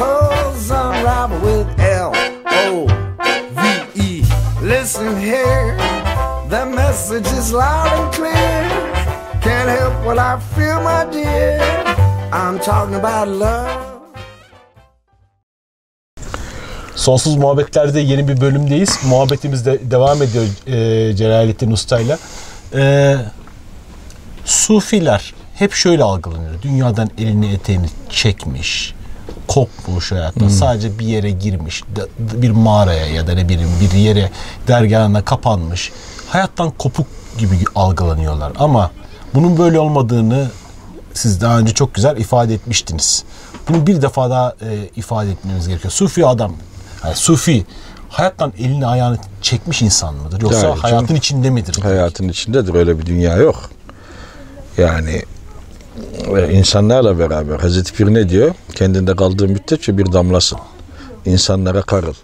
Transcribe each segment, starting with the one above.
unravel with L O V E. Listen here, the message is loud and clear. Can't help what I feel, my dear. I'm talking about love. Sonsuz Muhabbetlerde yeni bir bölümdeyiz. Muhabbetimiz de devam ediyor e, Celalettin Usta'yla. E, Sufiler hep şöyle algılanıyor. Dünyadan elini eteğini çekmiş, kopmuş hayatta. Sadece bir yere girmiş, bir mağaraya ya da ne bileyim bir yere dergahına kapanmış. Hayattan kopuk gibi algılanıyorlar. Ama bunun böyle olmadığını siz daha önce çok güzel ifade etmiştiniz. Bunu bir defa daha e, ifade etmemiz gerekiyor. Sufi adam, yani Sufi hayattan elini ayağını çekmiş insan mıdır? Yoksa Yani hayatın içinde midir? Hayatın içindedir öyle bir dünya yok. Yani insanlarla beraber Hazreti Pir ne diyor? Kendinde kaldığı müddetçe bir damlasın. İnsanlara karıl.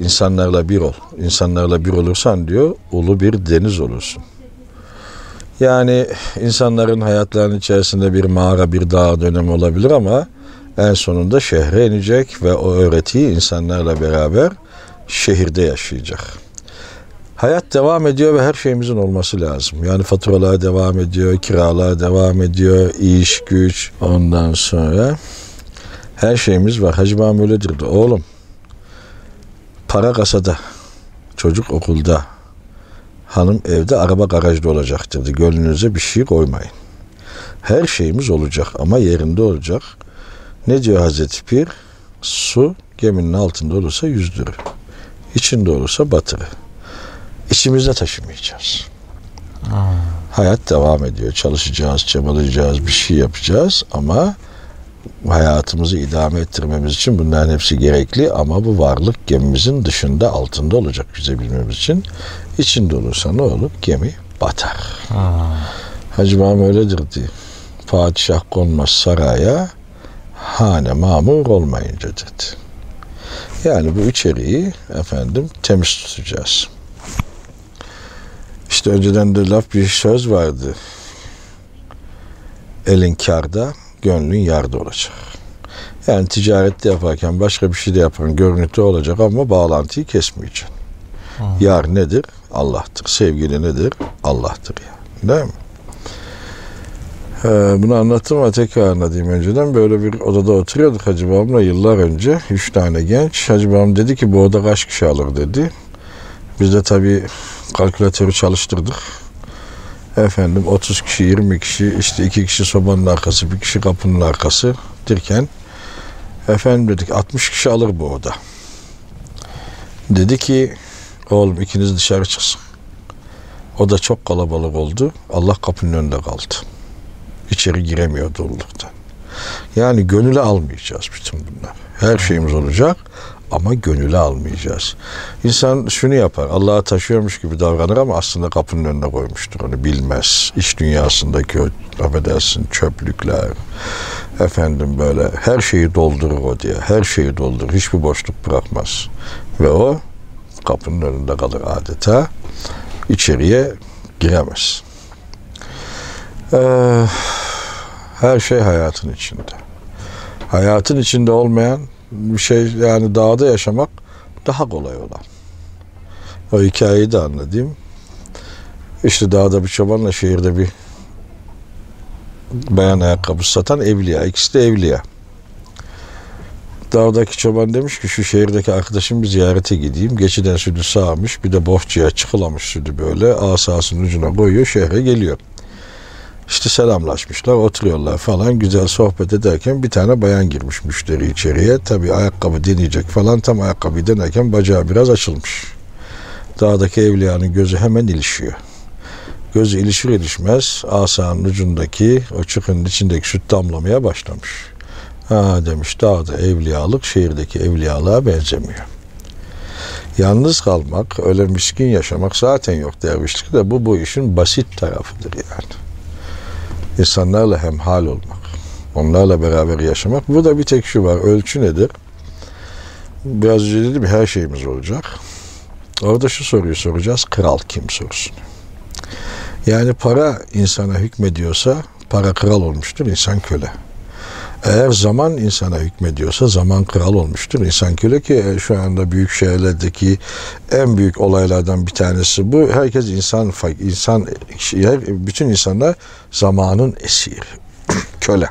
İnsanlarla bir ol. İnsanlarla bir olursan diyor ulu bir deniz olursun. Yani insanların hayatlarının içerisinde bir mağara, bir dağ dönemi olabilir ama en sonunda şehre inecek ve o öğretiyi insanlarla beraber şehirde yaşayacak. Hayat devam ediyor ve her şeyimizin olması lazım. Yani faturalar devam ediyor, kiralar devam ediyor, iş, güç. Ondan sonra her şeyimiz var. Hacı Babam öyle dirdi. Oğlum para kasada, çocuk okulda, hanım evde, araba garajda olacaktır. dedi. Gönlünüze bir şey koymayın. Her şeyimiz olacak ama yerinde olacak. Ne diyor Hazreti Pir? Su geminin altında olursa yüzdürür. İçinde olursa batırır. İçimizde taşımayacağız. Hayat devam ediyor. Çalışacağız, çabalayacağız, bir şey yapacağız ama hayatımızı idame ettirmemiz için bunların hepsi gerekli ama bu varlık gemimizin dışında altında olacak yüzebilmemiz için. İçinde olursa ne olur? Gemi batar. Hacı Babam öyledir diye. Padişah konmaz saraya, hane mamur olmayınca dedi. Yani bu içeriği efendim temiz tutacağız. İşte önceden de laf bir söz vardı. Elin karda, gönlün yarda olacak. Yani ticarette yaparken başka bir şey de yapan görüntü olacak ama bağlantıyı kesmeyeceksin. Yar nedir? Allah'tır. Sevgili nedir? Allah'tır ya. Değil mi? Ee, bunu anlattım ama tekrar anlatayım önceden. Böyle bir odada oturuyorduk Hacı Babam'la yıllar önce. Üç tane genç. Hacı Babam dedi ki bu oda kaç kişi alır dedi. Biz de tabii kalkülatörü çalıştırdık. Efendim 30 kişi, 20 kişi, işte iki kişi sobanın arkası, bir kişi kapının arkası derken efendim dedik 60 kişi alır bu oda. Dedi ki oğlum ikiniz dışarı çıksın. O da çok kalabalık oldu. Allah kapının önünde kaldı. İçeri giremiyor doluluktan. Yani gönüle almayacağız bütün bunlar. Her şeyimiz olacak ama gönüle almayacağız. İnsan şunu yapar. Allah'a taşıyormuş gibi davranır ama aslında kapının önüne koymuştur. Onu bilmez. İç dünyasındaki o affedersin çöplükler efendim böyle her şeyi doldurur o diye. Her şeyi doldurur. Hiçbir boşluk bırakmaz. Ve o kapının önünde kalır adeta. İçeriye giremez. Ee, her şey hayatın içinde. Hayatın içinde olmayan bir şey yani dağda yaşamak daha kolay olan. O hikayeyi de anlatayım. İşte dağda bir çobanla şehirde bir bayan ayakkabı satan evliya. İkisi de evliya. Dağdaki çoban demiş ki şu şehirdeki arkadaşım bir ziyarete gideyim. Geçiden sütü sağmış bir de bohçaya çıkılamış sütü böyle asasının ucuna koyuyor şehre geliyor. İşte selamlaşmışlar, oturuyorlar falan. Güzel sohbet ederken bir tane bayan girmiş müşteri içeriye. Tabii ayakkabı deneyecek falan. Tam ayakkabıyı denerken bacağı biraz açılmış. Dağdaki evliyanın gözü hemen ilişiyor. Gözü ilişir ilişmez asanın ucundaki o çukurun içindeki süt damlamaya başlamış. Ha demiş dağda evliyalık şehirdeki evliyalığa benzemiyor. Yalnız kalmak, öyle miskin yaşamak zaten yok dervişlik de bu bu işin basit tarafıdır yani. İnsanlarla hemhal olmak, onlarla beraber yaşamak. Burada bir tek şu var, ölçü nedir? Biraz önce dedim her şeyimiz olacak. Orada şu soruyu soracağız, kral kim sorusunu. Yani para insana hükmediyorsa para kral olmuştur, insan köle. Eğer zaman insana hükmediyorsa zaman kral olmuştur. İnsan köle ki e, şu anda büyük şehirlerdeki en büyük olaylardan bir tanesi bu. Herkes insan, insan bütün insanlar zamanın esiri, köle.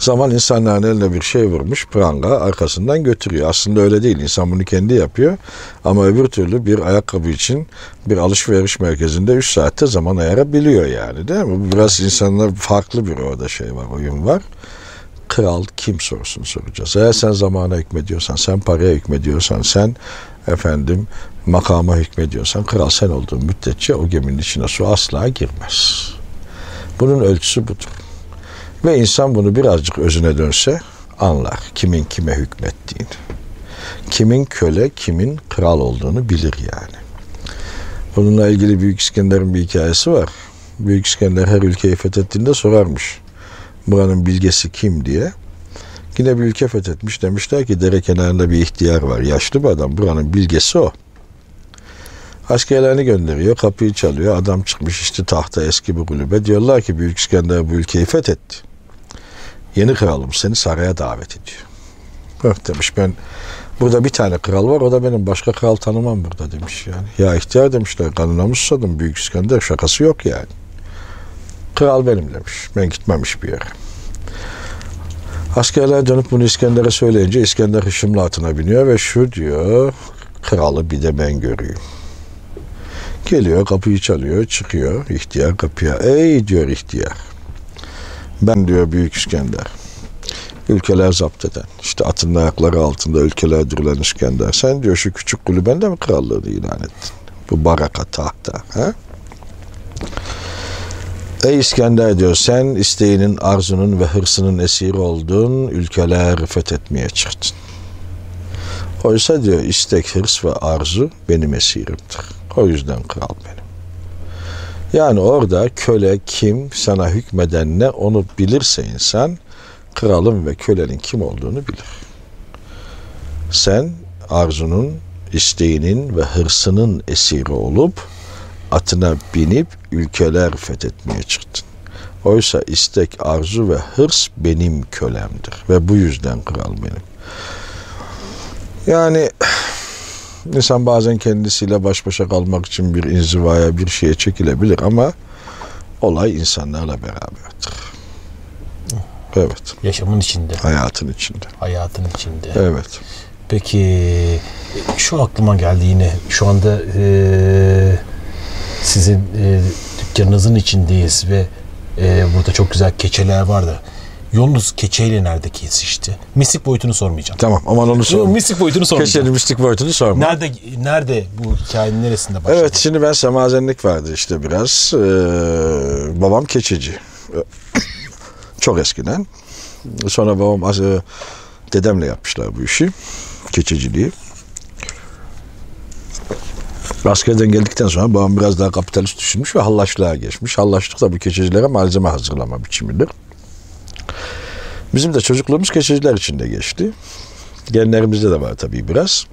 Zaman insanların eline bir şey vurmuş, pranga arkasından götürüyor. Aslında öyle değil. İnsan bunu kendi yapıyor. Ama öbür türlü bir ayakkabı için bir alışveriş merkezinde 3 saatte zaman ayırabiliyor yani değil mi? Biraz insanlar farklı bir orada şey var, oyun var. Kral kim sorusunu soracağız. Eğer sen zamana hükmediyorsan, sen paraya hükmediyorsan, sen efendim makama hükmediyorsan, kral sen olduğun müddetçe o geminin içine su asla girmez. Bunun ölçüsü budur. Ve insan bunu birazcık özüne dönse anlar kimin kime hükmettiğini. Kimin köle, kimin kral olduğunu bilir yani. Bununla ilgili Büyük İskender'in bir hikayesi var. Büyük İskender her ülkeyi fethettiğinde sorarmış. Buranın bilgesi kim diye. Yine bir ülke fethetmiş. Demişler ki dere kenarında bir ihtiyar var. Yaşlı bir adam. Buranın bilgesi o. Askerlerini gönderiyor. Kapıyı çalıyor. Adam çıkmış işte tahta eski bir kulübe. Diyorlar ki Büyük İskender bu ülkeyi fethetti. Yeni kralım seni saraya davet ediyor. Bak demiş ben burada bir tane kral var o da benim başka kral tanımam burada demiş yani. Ya ihtiyar demişler kanına mı Büyük İskender şakası yok yani. Kral benim demiş. Ben gitmemiş bir yere. Askerler dönüp bunu İskender'e söyleyince İskender hışımla atına biniyor ve şu diyor kralı bir de ben göreyim. Geliyor kapıyı çalıyor çıkıyor ihtiyar kapıya. Ey diyor ihtiyar ben diyor Büyük İskender. Ülkeler zapt eden, işte atın ayakları altında ülkeler dürülen İskender. Sen diyor şu küçük kulübende mi krallığını ilan ettin? Bu baraka tahta. He? Ey İskender diyor sen isteğinin, arzunun ve hırsının esiri oldun, ülkeler fethetmeye çıktın. Oysa diyor istek, hırs ve arzu benim esirimdir. O yüzden kral benim. Yani orada köle kim sana hükmeden ne onu bilirse insan kralın ve kölenin kim olduğunu bilir. Sen arzunun, isteğinin ve hırsının esiri olup atına binip ülkeler fethetmeye çıktın. Oysa istek, arzu ve hırs benim kölemdir ve bu yüzden kral benim. Yani İnsan bazen kendisiyle baş başa kalmak için bir inzivaya, bir şeye çekilebilir ama olay insanlarla beraberdir. Evet. Yaşamın içinde. Hayatın içinde. Hayatın içinde. Evet. Peki şu aklıma geldi yine. Şu anda e, sizin e, dükkanınızın içindeyiz ve e, burada çok güzel keçeler vardı. Yolunuz keçeyle nerede kesişti? Mistik boyutunu sormayacağım. Tamam aman onu sorma. Mistik boyutunu sormayacağım. Keçenin mistik boyutunu sorma. Nerede nerede bu hikayenin neresinde başladı? Evet şimdi ben semazenlik vardı işte biraz. Ee, babam keçeci. Çok eskiden. Sonra babam e, dedemle yapmışlar bu işi. Keçeciliği. Askerden geldikten sonra babam biraz daha kapitalist düşünmüş ve hallaçlığa geçmiş. Hallaçlık da bu keçecilere malzeme hazırlama biçimidir. Bizim de çocukluğumuz keçeciler içinde geçti. Genlerimizde de var tabii biraz.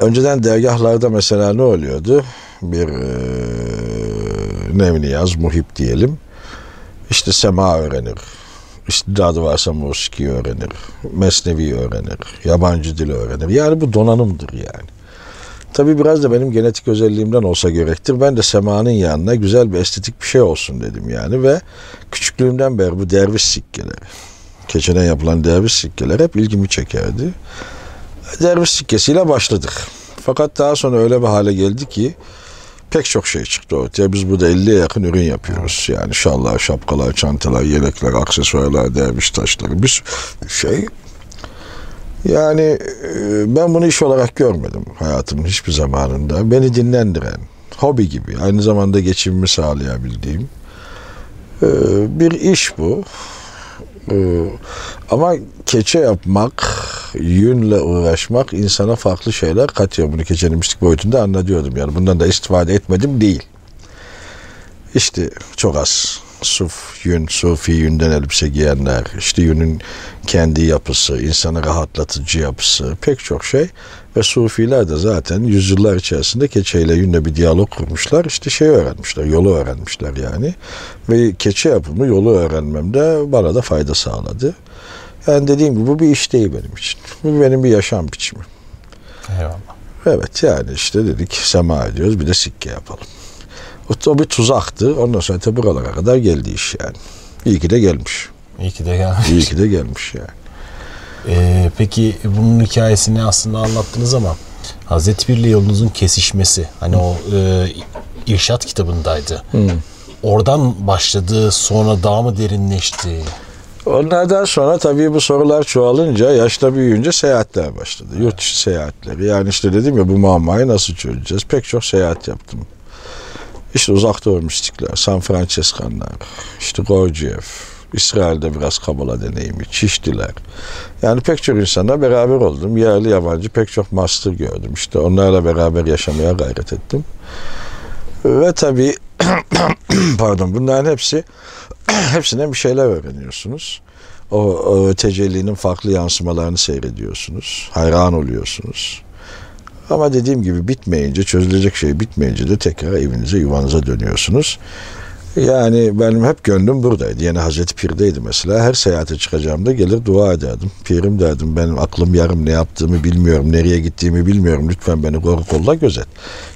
Önceden dergahlarda mesela ne oluyordu? Bir e, Nevniyaz, muhip diyelim. İşte sema öğrenir. İstidadı varsa musiki öğrenir. Mesnevi öğrenir. Yabancı dil öğrenir. Yani bu donanımdır yani. Tabii biraz da benim genetik özelliğimden olsa gerektir. Ben de semanın yanına güzel bir estetik bir şey olsun dedim yani ve küçüklüğümden beri bu derviş sikkeleri, keçeden yapılan derviş sikkeler hep ilgimi çekerdi. Derviş sikkesiyle başladık. Fakat daha sonra öyle bir hale geldi ki pek çok şey çıktı ortaya. Biz burada 50'ye yakın ürün yapıyoruz. Yani şallar, şapkalar, çantalar, yelekler, aksesuarlar, derviş taşları. Bir şey yani e, ben bunu iş olarak görmedim hayatımın hiçbir zamanında. Beni dinlendiren, hobi gibi, aynı zamanda geçimimi sağlayabildiğim e, bir iş bu. Ee, ama keçe yapmak, yünle uğraşmak insana farklı şeyler katıyor. Bunu keçenin mistik boyutunda anlatıyordum. Yani bundan da istifade etmedim değil. İşte çok az suf yün, sufi yünden elbise giyenler, işte yünün kendi yapısı, insanı rahatlatıcı yapısı, pek çok şey. Ve sufiler de zaten yüzyıllar içerisinde keçeyle yünle bir diyalog kurmuşlar. İşte şey öğrenmişler, yolu öğrenmişler yani. Ve keçe yapımı yolu öğrenmemde bana da fayda sağladı. Yani dediğim gibi bu bir iş değil benim için. Bu benim bir yaşam biçimi. Eyvallah. Evet yani işte dedik sema ediyoruz bir de sikke yapalım. O, o bir tuzaktı. Ondan sonra tabi buralara kadar geldi iş yani. İyi ki de gelmiş. İyi ki de gelmiş. İyi ki de gelmiş yani. Ee, peki bunun hikayesini aslında anlattınız ama Hazreti Pir'le yolunuzun kesişmesi hani o e, irşat kitabındaydı. Oradan başladı sonra daha mı derinleşti? Onlardan sonra tabii bu sorular çoğalınca, yaşta büyüyünce seyahatler başladı. Yurt dışı seyahatleri. Yani işte dedim ya bu muammayı nasıl çözeceğiz? Pek çok seyahat yaptım. İşte uzak doğu mistikler, San Franciskanlar, işte Gurdjieff, İsrail'de biraz Kabala deneyimi, Çiştiler. Yani pek çok insanla beraber oldum. Yerli yabancı pek çok master gördüm. İşte onlarla beraber yaşamaya gayret ettim. Ve tabii pardon bunların hepsi hepsinden bir şeyler öğreniyorsunuz. O, o tecellinin farklı yansımalarını seyrediyorsunuz. Hayran oluyorsunuz. Ama dediğim gibi bitmeyince, çözülecek şey bitmeyince de tekrar evinize, yuvanıza dönüyorsunuz. Yani benim hep gönlüm buradaydı. Yani Hazreti Pir'deydi mesela. Her seyahate çıkacağımda gelir dua ederdim. Pirim derdim benim aklım yarım ne yaptığımı bilmiyorum, nereye gittiğimi bilmiyorum. Lütfen beni koru kolla gözet.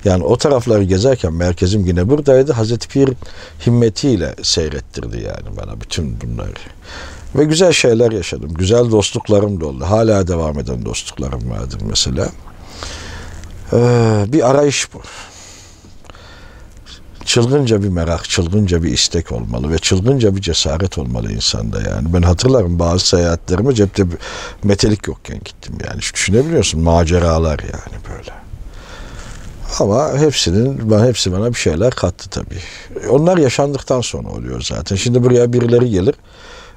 Yani o tarafları gezerken merkezim yine buradaydı. Hazreti Pir himmetiyle seyrettirdi yani bana bütün bunları. Ve güzel şeyler yaşadım. Güzel dostluklarım da oldu. Hala devam eden dostluklarım vardır mesela. Ee, bir arayış bu çılgınca bir merak, çılgınca bir istek olmalı ve çılgınca bir cesaret olmalı insanda yani. Ben hatırlarım bazı seyahatlerime cepte metelik yokken gittim yani. Düşünebiliyorsun maceralar yani böyle. Ama hepsinin, ben hepsi bana bir şeyler kattı tabii. Onlar yaşandıktan sonra oluyor zaten. Şimdi buraya birileri gelir.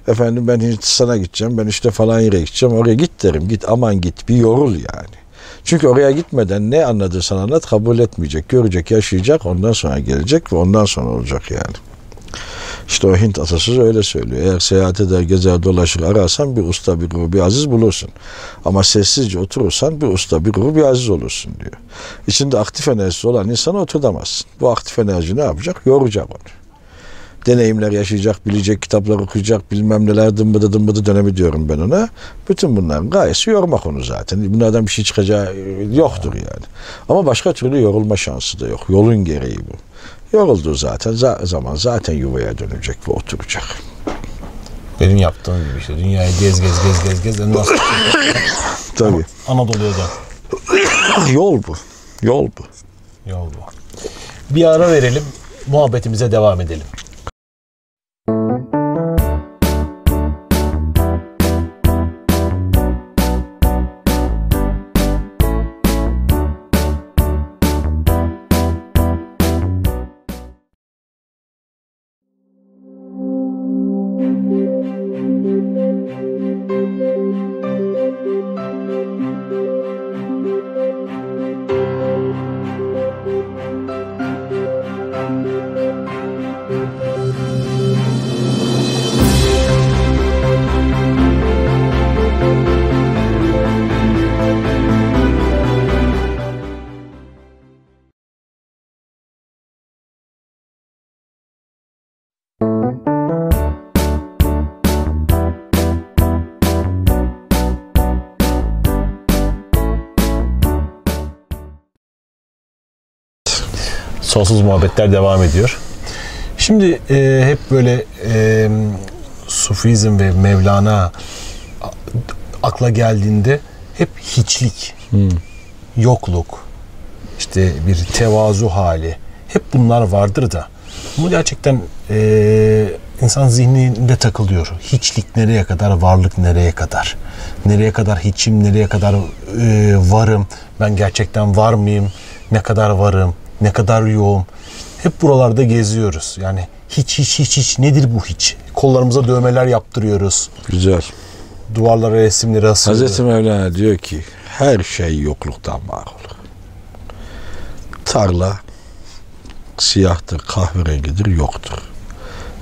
Efendim ben Hindistan'a gideceğim, ben işte falan yere gideceğim. Oraya git derim, git aman git bir yorul yani. Çünkü oraya gitmeden ne anladıysan anlat kabul etmeyecek. Görecek, yaşayacak, ondan sonra gelecek ve ondan sonra olacak yani. İşte o Hint atasözü öyle söylüyor. Eğer seyahat eder, gezer, dolaşır, ararsan bir usta, bir guru, bir aziz bulursun. Ama sessizce oturursan bir usta, bir guru, bir aziz olursun diyor. İçinde aktif enerjisi olan insana oturtamazsın. Bu aktif enerji ne yapacak? Yoracak onu deneyimler yaşayacak, bilecek, kitaplar okuyacak, bilmem neler dımbıdı dımbıdı dönemi diyorum ben ona. Bütün bunların gayesi yormak onu zaten. Bunlardan bir şey çıkacağı yoktur yani. Ama başka türlü yorulma şansı da yok. Yolun gereği bu. Yorulduğu zaten zaman zaten yuvaya dönecek ve oturacak. Benim yaptığım gibi işte dünyayı gez gez gez gez gez. En Tabii. Anadolu'ya da Yol bu. Yol bu. yol bu. Bir ara verelim. Muhabbetimize devam edelim. Sonsuz muhabbetler devam ediyor. Şimdi e, hep böyle e, Sufizm ve Mevlana akla geldiğinde hep hiçlik, yokluk, işte bir tevazu hali hep bunlar vardır da bu gerçekten e, insan zihninde takılıyor. Hiçlik nereye kadar, varlık nereye kadar? Nereye kadar hiçim, nereye kadar e, varım? Ben gerçekten var mıyım? Ne kadar varım? Ne kadar yoğum? Hep buralarda geziyoruz. Yani hiç hiç hiç hiç nedir bu hiç? kollarımıza dövmeler yaptırıyoruz. Güzel. Duvarlara resimleri asıyoruz. Hazreti Mevlana diyor ki her şey yokluktan var olur. Tarla siyahtır, kahverengidir, yoktur.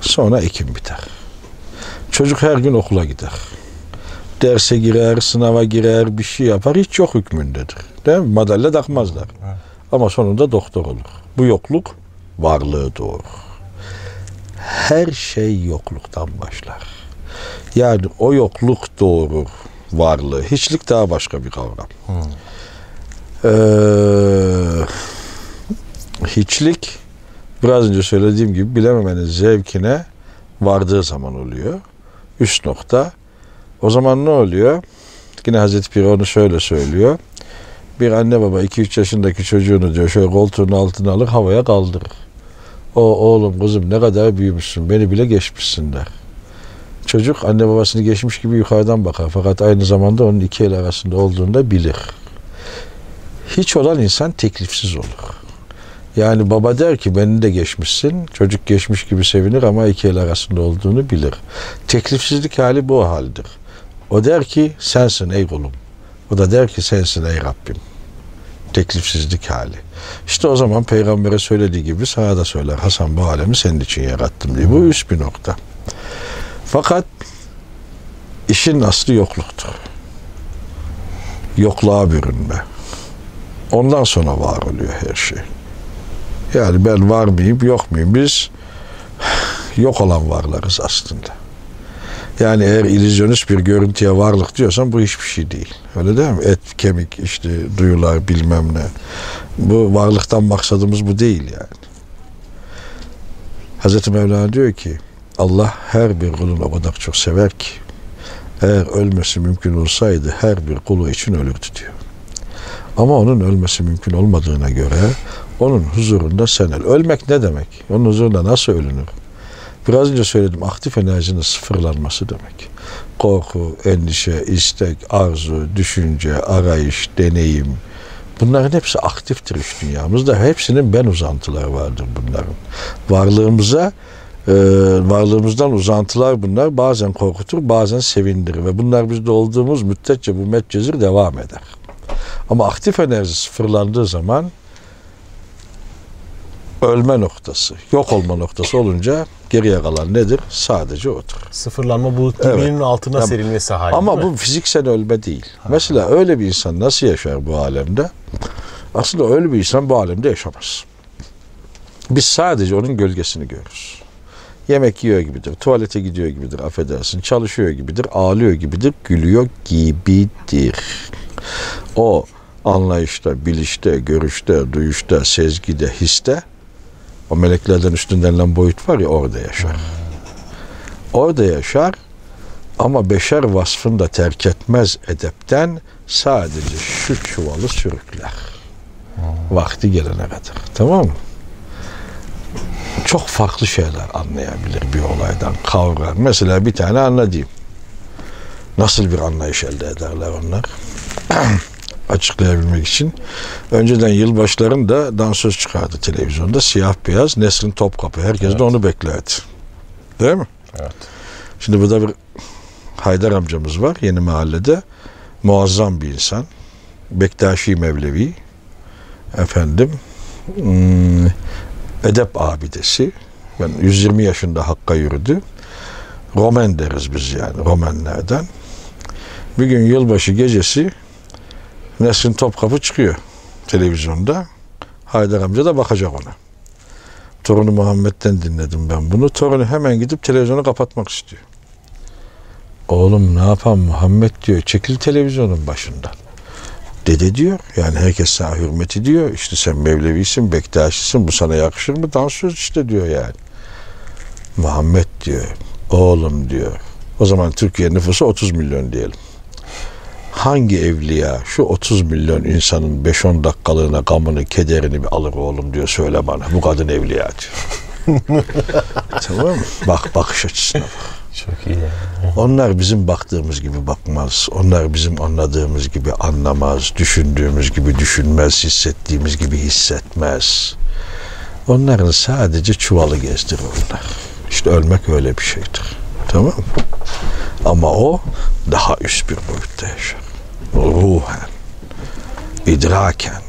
Sonra ekim biter. Çocuk her gün okula gider. Derse girer, sınava girer, bir şey yapar. Hiç yok hükmündedir. Değil mi? Madalya takmazlar. Ama sonunda doktor olur. Bu yokluk varlığı doğurur. Her şey yokluktan başlar. Yani o yokluk doğurur varlığı. Hiçlik daha başka bir kavram. Ee, hiçlik biraz önce söylediğim gibi bilememenin zevkine vardığı zaman oluyor. Üst nokta. O zaman ne oluyor? Yine Hazreti Pir onu şöyle söylüyor. Bir anne baba 2-3 yaşındaki çocuğunu diyor şöyle koltuğun altına alır havaya kaldırır. O oğlum kızım ne kadar büyümüşsün beni bile geçmişsin der. Çocuk anne babasını geçmiş gibi yukarıdan bakar. Fakat aynı zamanda onun iki el arasında olduğunu da bilir. Hiç olan insan teklifsiz olur. Yani baba der ki beni de geçmişsin. Çocuk geçmiş gibi sevinir ama iki el arasında olduğunu bilir. Teklifsizlik hali bu haldir. O der ki sensin ey kulum. O da der ki sensin ey Rabbim. Teklifsizlik hali. İşte o zaman peygambere söylediği gibi sana da söyler. Hasan bu alemi senin için yarattım diye. Bu üst bir nokta. Fakat işin aslı yokluktur. Yokluğa bürünme. Ondan sonra var oluyor her şey. Yani ben var mıyım yok muyum? Biz yok olan varlarız aslında. Yani eğer illüzyonist bir görüntüye varlık diyorsan bu hiçbir şey değil. Öyle değil mi? Et, kemik, işte duyular bilmem ne. Bu varlıktan maksadımız bu değil yani. Hazreti Mevlana diyor ki Allah her bir kulunu o kadar çok sever ki eğer ölmesi mümkün olsaydı her bir kulu için ölürdü diyor. Ama onun ölmesi mümkün olmadığına göre onun huzurunda sen öl. Ölmek ne demek? Onun huzurunda nasıl ölünür? Biraz önce söyledim aktif enerjinin sıfırlanması demek. Korku, endişe, istek, arzu, düşünce, arayış, deneyim. Bunların hepsi aktiftir iş dünyamızda. Hepsinin ben uzantıları vardır bunların. Varlığımıza e, varlığımızdan uzantılar bunlar. Bazen korkutur, bazen sevindirir. Ve bunlar bizde olduğumuz müddetçe bu metcezir devam eder. Ama aktif enerji sıfırlandığı zaman ölme noktası, yok olma noktası olunca geriye kalan nedir? Sadece odur. Sıfırlanma bu Evet. dibinin altına Tamam. serilmesi hali. Ama bu fiziksel ölme değil. Mesela öyle bir insan nasıl yaşar bu alemde? Aslında öyle bir insan bu alemde yaşamaz. Biz sadece onun gölgesini görürüz. Yemek yiyor gibidir, tuvalete gidiyor gibidir, affedersin, çalışıyor gibidir, ağlıyor gibidir, gülüyor gibidir. O anlayışta, bilişte, görüşte, duyuşta, sezgide, histe o meleklerden üstün denilen boyut var ya orada yaşar. Orada yaşar ama beşer vasfını da terk etmez edepten sadece şu çuvalı sürükler. Vakti gelene kadar. Tamam mı? Çok farklı şeyler anlayabilir bir olaydan, kavrar. Mesela bir tane anlatayım. Nasıl bir anlayış elde ederler onlar? Açıklayabilmek için. Önceden yılbaşlarında dansöz çıkardı televizyonda. Siyah beyaz Nesrin Topkapı. Herkes de onu beklerdi. Değil mi? Evet. Şimdi burada bir Haydar amcamız var yeni mahallede. Muazzam bir insan. Bektaşi Mevlevi. Efendim. hmm, edep abidesi. Ben 120 yaşında Hakk'a yürüdü. Roman deriz biz yani Romenlerden. Bir gün yılbaşı gecesi Nesrin Topkapı çıkıyor televizyonda. Haydar amca da bakacak ona. Torunu Muhammed'den dinledim ben bunu. Torunu hemen gidip televizyonu kapatmak istiyor. Oğlum ne yapan Muhammed diyor. Çekil televizyonun başından. Dede diyor. Yani herkes sana hürmet ediyor. İşte sen Mevlevisin, Bektaşisin. Bu sana yakışır mı? Dansöz işte diyor yani. Muhammed diyor. Oğlum diyor. O zaman Türkiye nüfusu 30 milyon diyelim. Hangi evliya şu 30 milyon insanın 5-10 dakikalığına gamını, kederini bir alır oğlum diyor söyle bana. Bu kadın evliya diyor. tamam mı? Bak bakış açısına bak. Çok iyi. Onlar bizim baktığımız gibi bakmaz. Onlar bizim anladığımız gibi anlamaz. Düşündüğümüz gibi düşünmez. Hissettiğimiz gibi hissetmez. Onların sadece çuvalı gezdirir onlar. İşte ölmek öyle bir şeydir. Tamam mı? Ama o daha üst bir boyutta yaşar. Ruhen, idraken.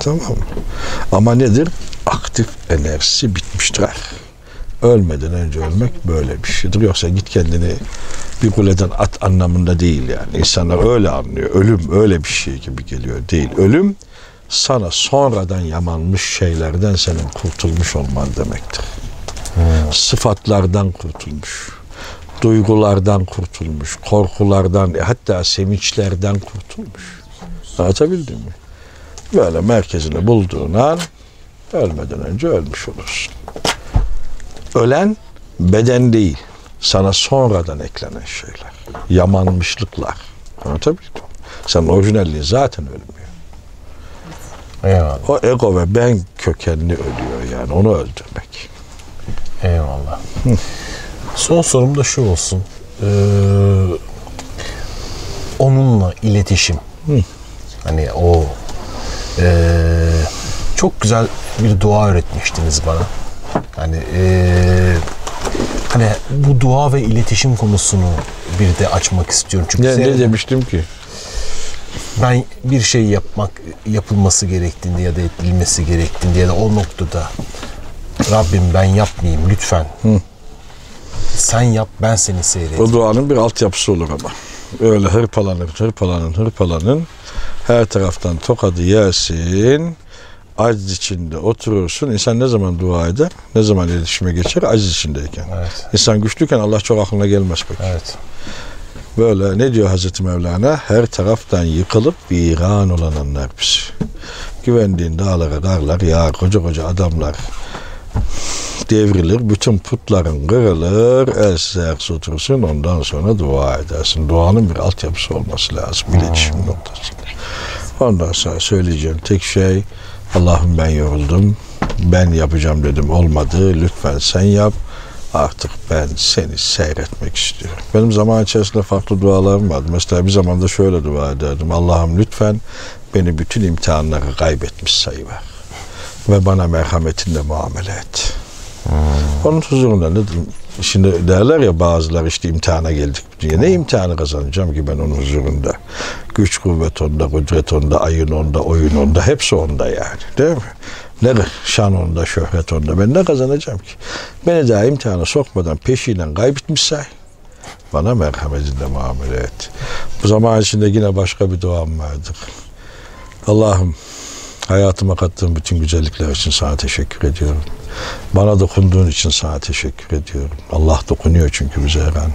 Tamam mı? Ama nedir? Aktif enerjisi bitmiştir. Ölmeden önce ölmek böyle bir şeydir. Yoksa git kendini bir kuleden at anlamında değil yani. İnsanlar öyle anlıyor. Ölüm öyle bir şey gibi geliyor değil. Ölüm sana sonradan yamanmış şeylerden senin kurtulmuş olman demektir. Sıfatlardan kurtulmuş. Duygulardan kurtulmuş. Korkulardan hatta sevinçlerden kurtulmuş. Anlatabildim mi? Böyle merkezini bulduğun an ölmeden önce ölmüş olursun. Ölen beden değil. Sana sonradan eklenen şeyler. Yamanmışlıklar. Anlatabildim mi? Senin orijinalliğin zaten ölmüyor. Eyvallah. O ego ve ben kökenli ölüyor yani onu öldürmek. Eyvallah. Son sorum da şu olsun. Ee, onunla iletişim. Hani o ee, çok güzel bir dua öğretmiştiniz bana. Hani ee, hani bu dua ve iletişim konusunu bir de açmak istiyorum. Çünkü Ne, senin- ne demiştim ki? ben bir şey yapmak yapılması gerektiğinde ya da edilmesi gerektiğinde ya da o noktada Rabbim ben yapmayayım lütfen. Sen yap ben seni seyredeyim. O duanın bir altyapısı olur ama. Öyle hırpalanır, hırpalanın, hırpalanın. Her taraftan tokadı yersin. Aciz içinde oturursun. İnsan ne zaman dua eder? Ne zaman iletişime geçer? Aciz içindeyken. Evet. İnsan güçlüyken Allah çok aklına gelmez pek. Evet. Böyle ne diyor Hazreti Mevlana? Her taraftan yıkılıp viran olananlar biz. Güvendiğin dağlara karlar ya koca koca adamlar devrilir. Bütün putların kırılır. Elsiz ayaksız oturursun. Ondan sonra dua edersin. Duanın bir altyapısı olması lazım. iletişim noktasında. Ondan sonra söyleyeceğim tek şey Allah'ım ben yoruldum. Ben yapacağım dedim olmadı. Lütfen sen yap. Artık ben seni seyretmek istiyorum. Benim zaman içerisinde farklı dualarım vardı. Mesela bir zamanda şöyle dua ederdim. Allah'ım lütfen beni bütün imtihanları kaybetmiş sayıver. Ve bana merhametinle muamele et. Onun huzurunda ne Şimdi derler ya bazılar işte imtihana geldik diye. Ne imtihanı kazanacağım ki ben onun huzurunda? Güç kuvvet onda, kudret onda, ayın onda, oyun onda. Hepsi onda yani. Değil mi? Ne şan onda, şöhret onda. Ben ne kazanacağım ki? Beni daha imtihana sokmadan peşiyle kaybetmiş say. Bana merhametinle muamele et. Bu zaman içinde yine başka bir duam vardır. Allah'ım hayatıma kattığın bütün güzellikler için sana teşekkür ediyorum. Bana dokunduğun için sana teşekkür ediyorum. Allah dokunuyor çünkü bize her an.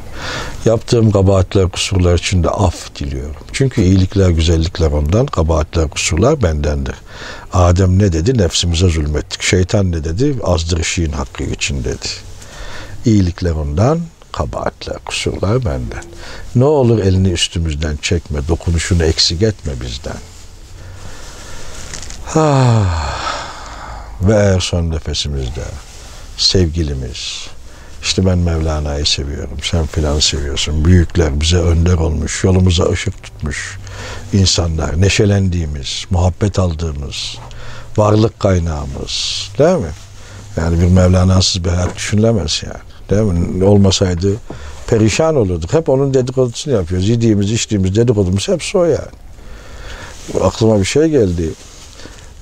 Yaptığım kabahatler, kusurlar için de af diliyorum. Çünkü iyilikler, güzellikler ondan, kabahatler, kusurlar bendendir. Adem ne dedi? Nefsimize zulmettik. Şeytan ne dedi? Azdırışın hakkı için dedi. İyilikler ondan, kabahatler, kusurlar benden. Ne olur elini üstümüzden çekme, dokunuşunu eksik etme bizden. Ah. Ve eğer son nefesimizde sevgilimiz, işte ben Mevlana'yı seviyorum, sen filan seviyorsun, büyükler bize önder olmuş, yolumuza ışık tutmuş insanlar, neşelendiğimiz, muhabbet aldığımız, varlık kaynağımız, değil mi? Yani bir Mevlana'sız bir hayat düşünülemez yani. Değil mi? Olmasaydı perişan olurduk. Hep onun dedikodusunu yapıyoruz. Yediğimiz, içtiğimiz dedikodumuz hepsi o yani. Aklıma bir şey geldi.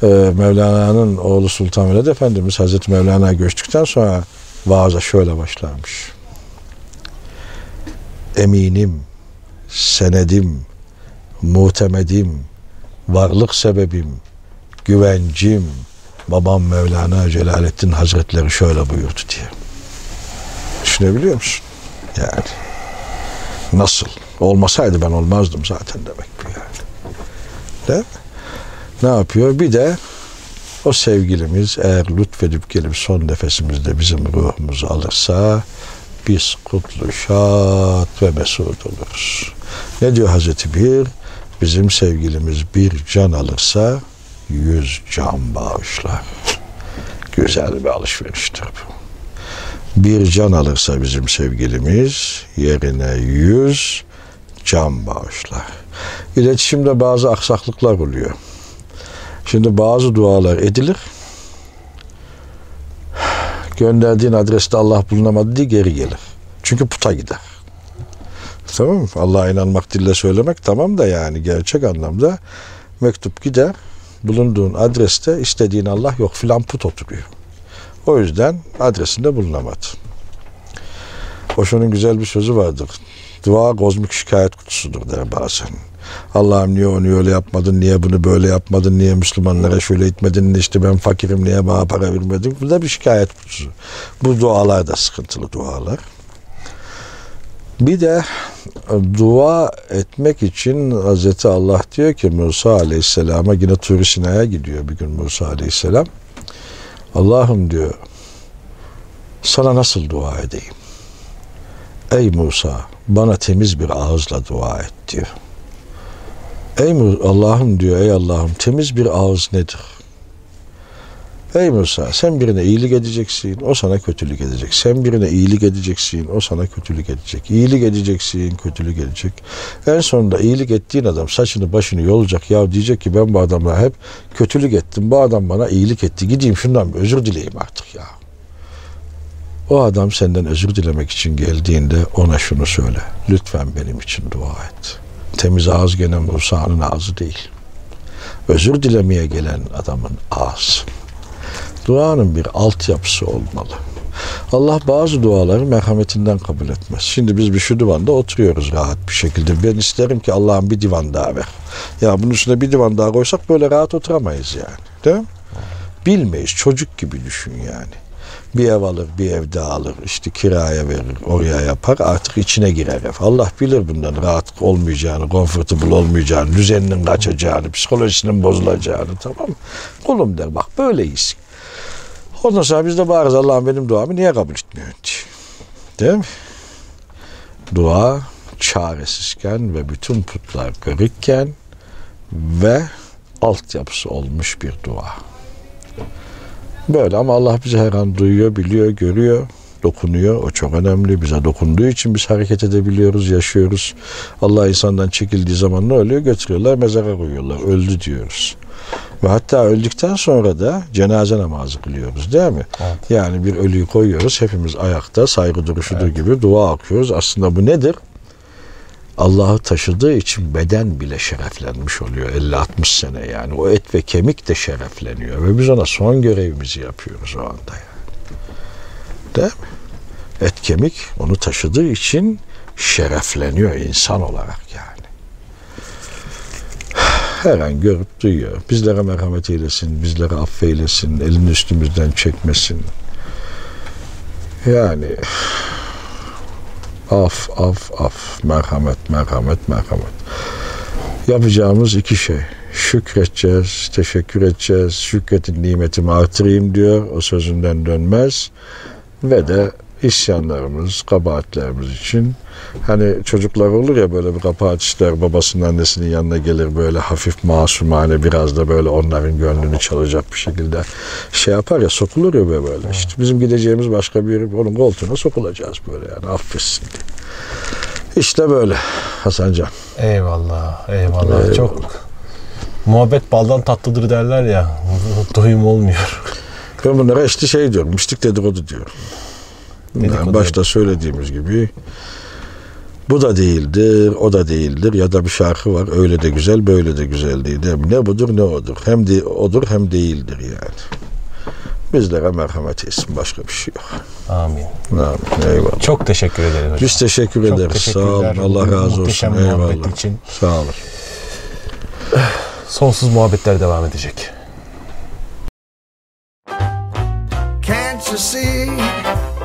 Ee, Mevlana'nın oğlu Sultan Veled Efendimiz Hazreti Mevlana göçtükten sonra vaaza şöyle başlarmış. Eminim, senedim, muhtemedim, varlık sebebim, güvencim, babam Mevlana Celaleddin Hazretleri şöyle buyurdu diye. Düşünebiliyor musun? Yani nasıl? Olmasaydı ben olmazdım zaten demek bu yani. Değil mi? Ne yapıyor? Bir de o sevgilimiz eğer lütfedip gelip son nefesimizde bizim ruhumuzu alırsa biz kutlu, şad ve mesut oluruz. Ne diyor Hazreti Bir? Bizim sevgilimiz bir can alırsa yüz can bağışlar. Güzel bir alışveriştir bu. Bir can alırsa bizim sevgilimiz yerine yüz can bağışlar. İletişimde bazı aksaklıklar oluyor. Şimdi bazı dualar edilir. Gönderdiğin adreste Allah bulunamadı diye geri gelir. Çünkü puta gider. Tamam mı? Allah'a inanmak dille söylemek tamam da yani gerçek anlamda mektup gider. Bulunduğun adreste istediğin Allah yok filan put oturuyor. O yüzden adresinde bulunamadı. Boşo'nun güzel bir sözü vardır. Dua kozmik şikayet kutusudur der bazen. Allah'ım niye onu öyle yapmadın, niye bunu böyle yapmadın, niye Müslümanlara şöyle etmedin, işte ben fakirim niye bana para vermedin. Bu da bir şikayet. Bu dualar da sıkıntılı dualar. Bir de dua etmek için Hazreti Allah diyor ki Musa Aleyhisselam'a yine Tur Sina'ya gidiyor bir gün Musa Aleyhisselam. Allah'ım diyor sana nasıl dua edeyim? Ey Musa bana temiz bir ağızla dua et diyor. Ey Allah'ım diyor ey Allah'ım temiz bir ağız nedir? Ey Musa sen birine iyilik edeceksin, o sana kötülük edecek. Sen birine iyilik edeceksin, o sana kötülük edecek. İyilik edeceksin, kötülük edecek. En sonunda iyilik ettiğin adam saçını başını yolacak. Ya diyecek ki ben bu adamla hep kötülük ettim. Bu adam bana iyilik etti. Gideyim şundan bir özür dileyim artık ya. O adam senden özür dilemek için geldiğinde ona şunu söyle. Lütfen benim için dua et. Temiz ağız gene Musa'nın ağzı değil. Özür dilemeye gelen adamın ağzı. Duanın bir altyapısı olmalı. Allah bazı duaları merhametinden kabul etmez. Şimdi biz bir şu divanda oturuyoruz rahat bir şekilde. Ben isterim ki Allah'ım bir divan daha ver. Ya bunun üstüne bir divan daha koysak böyle rahat oturamayız yani. Değil mi? Bilmeyiz. Çocuk gibi düşün yani. Bir ev alır, bir ev daha alır. işte kiraya verir, oraya yapar. Artık içine girer ev. Allah bilir bundan rahat olmayacağını, comfortable olmayacağını, düzeninin kaçacağını, psikolojisinin bozulacağını tamam mı? Kulum der bak böyleyiz. Ondan sonra biz de bağırırız Allah'ım benim duamı niye kabul etmiyor. Değil mi? Dua çaresizken ve bütün putlar kırıkken ve altyapısı olmuş bir dua. Böyle ama Allah bizi her an duyuyor, biliyor, görüyor, dokunuyor. O çok önemli. Bize dokunduğu için biz hareket edebiliyoruz, yaşıyoruz. Allah insandan çekildiği zaman ne oluyor? Götürüyorlar, mezara koyuyorlar. Öldü diyoruz. Ve hatta öldükten sonra da cenaze namazı kılıyoruz değil mi? Evet. Yani bir ölüyü koyuyoruz. Hepimiz ayakta saygı duruşudur evet. gibi dua okuyoruz. Aslında bu nedir? Allah'ı taşıdığı için beden bile şereflenmiş oluyor 50-60 sene yani. O et ve kemik de şerefleniyor ve biz ona son görevimizi yapıyoruz o anda yani. Değil mi? Et kemik onu taşıdığı için şerefleniyor insan olarak yani. Her an görüp duyuyor. Bizlere merhamet eylesin, bizlere affeylesin, elini üstümüzden çekmesin. Yani Af, af, af. Merhamet, merhamet, merhamet. Yapacağımız iki şey. Şükredeceğiz, teşekkür edeceğiz. Şükretin nimetimi artırayım diyor. O sözünden dönmez. Ve de isyanlarımız, kabahatlerimiz için hani çocuklar olur ya böyle bir kabahat işler babasının annesinin yanına gelir böyle hafif masumane biraz da böyle onların gönlünü çalacak bir şekilde şey yapar ya sokulur ya böyle işte bizim gideceğimiz başka bir onun koltuğuna sokulacağız böyle yani affetsin diye. İşte böyle Hasancan. Eyvallah, eyvallah. eyvallah. Çok muhabbet baldan tatlıdır derler ya. Doyum olmuyor. Ben bunlara işte şey diyorum, mistik dedikodu diyorum. Yani başta söylediğimiz gibi bu da değildir, o da değildir ya da bir şarkı var öyle de güzel böyle de güzel değil. Ne budur ne odur. Hem de odur hem değildir yani. Bizlere merhamet etsin başka bir şey yok. Amin. Amin. Eyvallah. Çok teşekkür ederiz hocam. Biz teşekkür Çok ederiz. Sağ olun. Allah razı olsun. Eyvallah. Için. Sağ olun. Sonsuz muhabbetler devam edecek. Can't you see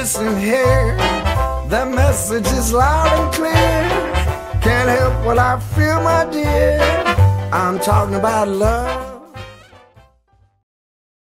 Listen here, the message is loud and clear. Can't help what I feel, my dear. I'm talking about love.